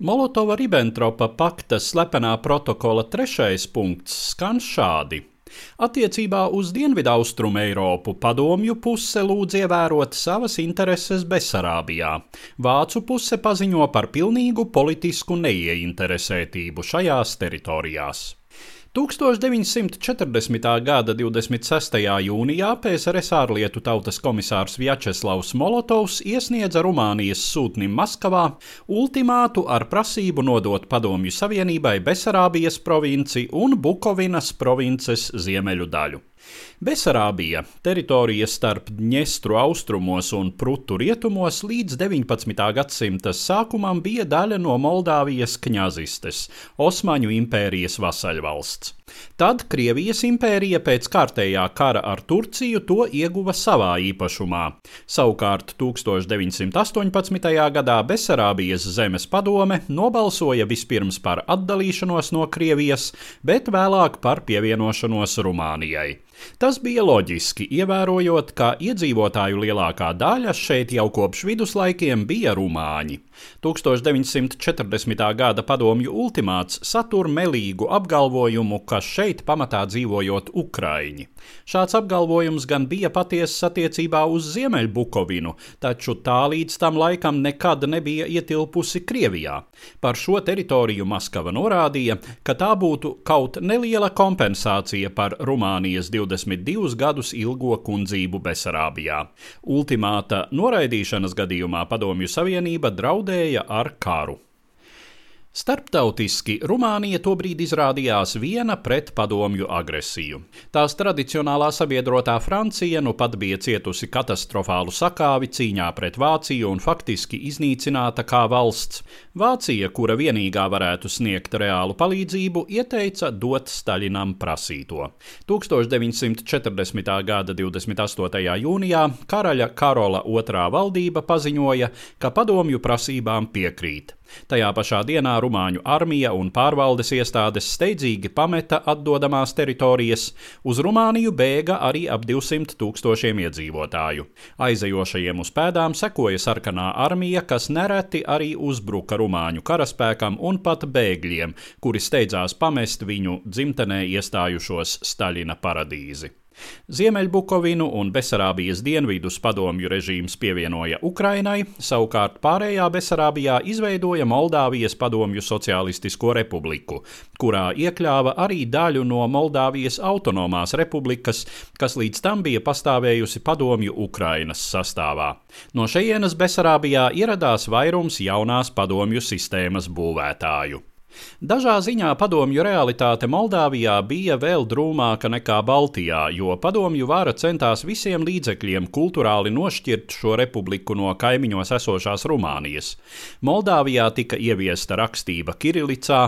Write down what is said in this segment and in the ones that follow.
Molotova-Ribbentropa pakta slepenā protokola trešais punkts skan šādi. Attiecībā uz Dienvidaustrumu Eiropu padomju puse lūdz ievērot savas intereses Besarābijā. Vācu puse paziņo par pilnīgu politisku neieinteresētību šajās teritorijās. 1940. gada 26. jūnijā PSRS ārlietu tautas komisārs Vjačeslavs Molotovs iesniedza Rumānijas sūtnim Maskavā ultimātu ar prasību nodot Padomju Savienībai Besarābijas provinci un Bukovinas provinces ziemeļu daļu. Besarābija, teritorija starp Dņestru austrumos un Prutu rietumos, līdz 19. gadsimta sākumam bija daļa no Moldāvijas kņazistes, Osmaņu impērijas vasaļvalsts. Tad Krievijas impērija pēc kārtējā kara ar Turciju to ieguva savā īpašumā. Savukārt 1918. gadā Besarābijas zemes padome nobalsoja vispirms par atdalīšanos no Krievijas, bet vēlāk par pievienošanos Rumānijai. Tas bija loģiski, ievērojot, ka iedzīvotāju lielākā daļa šeit jau kopš viduslaikiem bija rumāņi. 1940. gada padomju ultimāts satur melīgu apgalvojumu, ka šeit pamatā dzīvojot ukraiņi. Šāds apgalvojums gan bija patiesas attiecībā uz Ziemeļbukovinu, taču tā līdz tam laikam nekad nebija ietilpusi Krievijā. Par šo teritoriju Maskava norādīja, ka tā būtu kaut neliela kompensācija par Rumānijas 22 gadus ilgo kundzību Besarābijā. Ultimāta noraidīšanas gadījumā Padomju Savienība draudēja ar karu. Starptautiski Rumānija tobrīd izrādījās viena pret padomju agresiju. Tās tradicionālā sabiedrotā Francija nu pat bija cietusi katastrofālu sakāvi cīņā pret Vāciju un faktiski iznīcināta kā valsts. Vācija, kura vienīgā varētu sniegt reālu palīdzību, ieteica dot Staļinam prasīto. 1940. gada 28. jūnijā karaļa Karola II valdība paziņoja, ka padomju prasībām piekrīt. Tajā pašā dienā Rumāņu armija un pārvaldes iestādes steidzīgi pameta atdodamās teritorijas, uz Rumāniju bēga arī ap 200 tūkstošiem iedzīvotāju. Aizejošajiem uz pēdām sekoja sarkanā armija, kas nereti arī uzbruka Rumāņu karaspēkam un pat bēgļiem, kuri steidzās pamest viņu dzimtenē iestājušos Staļina paradīzi. Ziemeļbukovinu un Besarābijas dienvidus padomju režīms pievienoja Ukrainai, savukārt pārējā Besarābijā izveidoja Moldāvijas padomju Socialistisko republiku, kurā iekļāva arī daļu no Moldāvijas autonomās republikas, kas līdz tam bija pastāvējusi padomju Ukrainas sastāvā. No šejienes Besarābijā ieradās vairums jaunās padomju sistēmas būvētāju. Dažā ziņā padomju realitāte Moldāvijā bija vēl drūmāka nekā Baltijā, jo padomju vara centās visiem līdzekļiem kultūrāli nošķirt šo republiku no kaimiņos esošās Rumānijas. Moldāvijā tika ieviesta rakstība Kirilicā,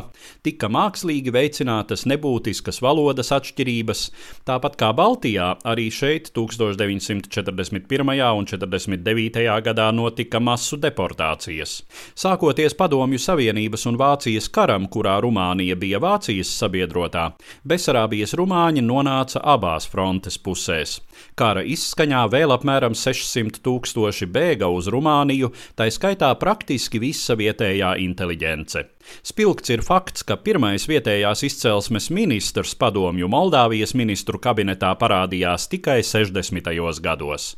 tika mākslīgi veicinātas nebūtiskas valodas atšķirības, tāpat kā Baltijā, arī šeit 1941. un 49. gadā notika masu deportācijas. Sākoties Padomju Savienības un Vācijas kara, karam, kurā Rumānija bija Vācijas sabiedrotā, Besarābijas rumāņi nonāca abās frontes pusēs. Kara izskaņā vēl apmēram 600 tūkstoši bēga uz Rumāniju, tā skaitā praktiski visa vietējā inteliģence. Spilgts ir fakts, ka pirmais vietējās izcelsmes ministrs padomju Moldāvijas ministru kabinetā parādījās tikai 60. gados.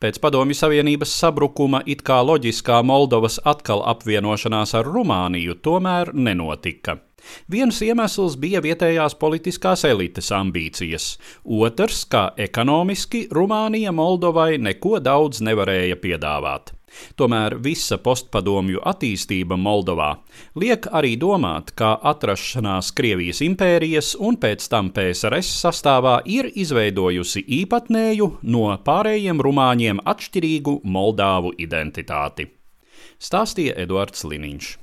Pēc Padomju Savienības sabrukuma it kā loģiskā Moldovas atkal apvienošanās ar Rumāniju tomēr nenotika. Viens iemesls bija vietējās politiskās elites ambīcijas, otrs, ka ekonomiski Rumānija Moldovai neko daudz nevarēja piedāvāt. Tomēr visa postpadomju attīstība Moldovā liek arī domāt, ka atrašanās Krievijas impērijas un pēc tam PSRS sastāvā ir izveidojusi īpatnēju, no pārējiem rumāņiem atšķirīgu Moldāvu identitāti. Stāstīja Eduards Liniņš.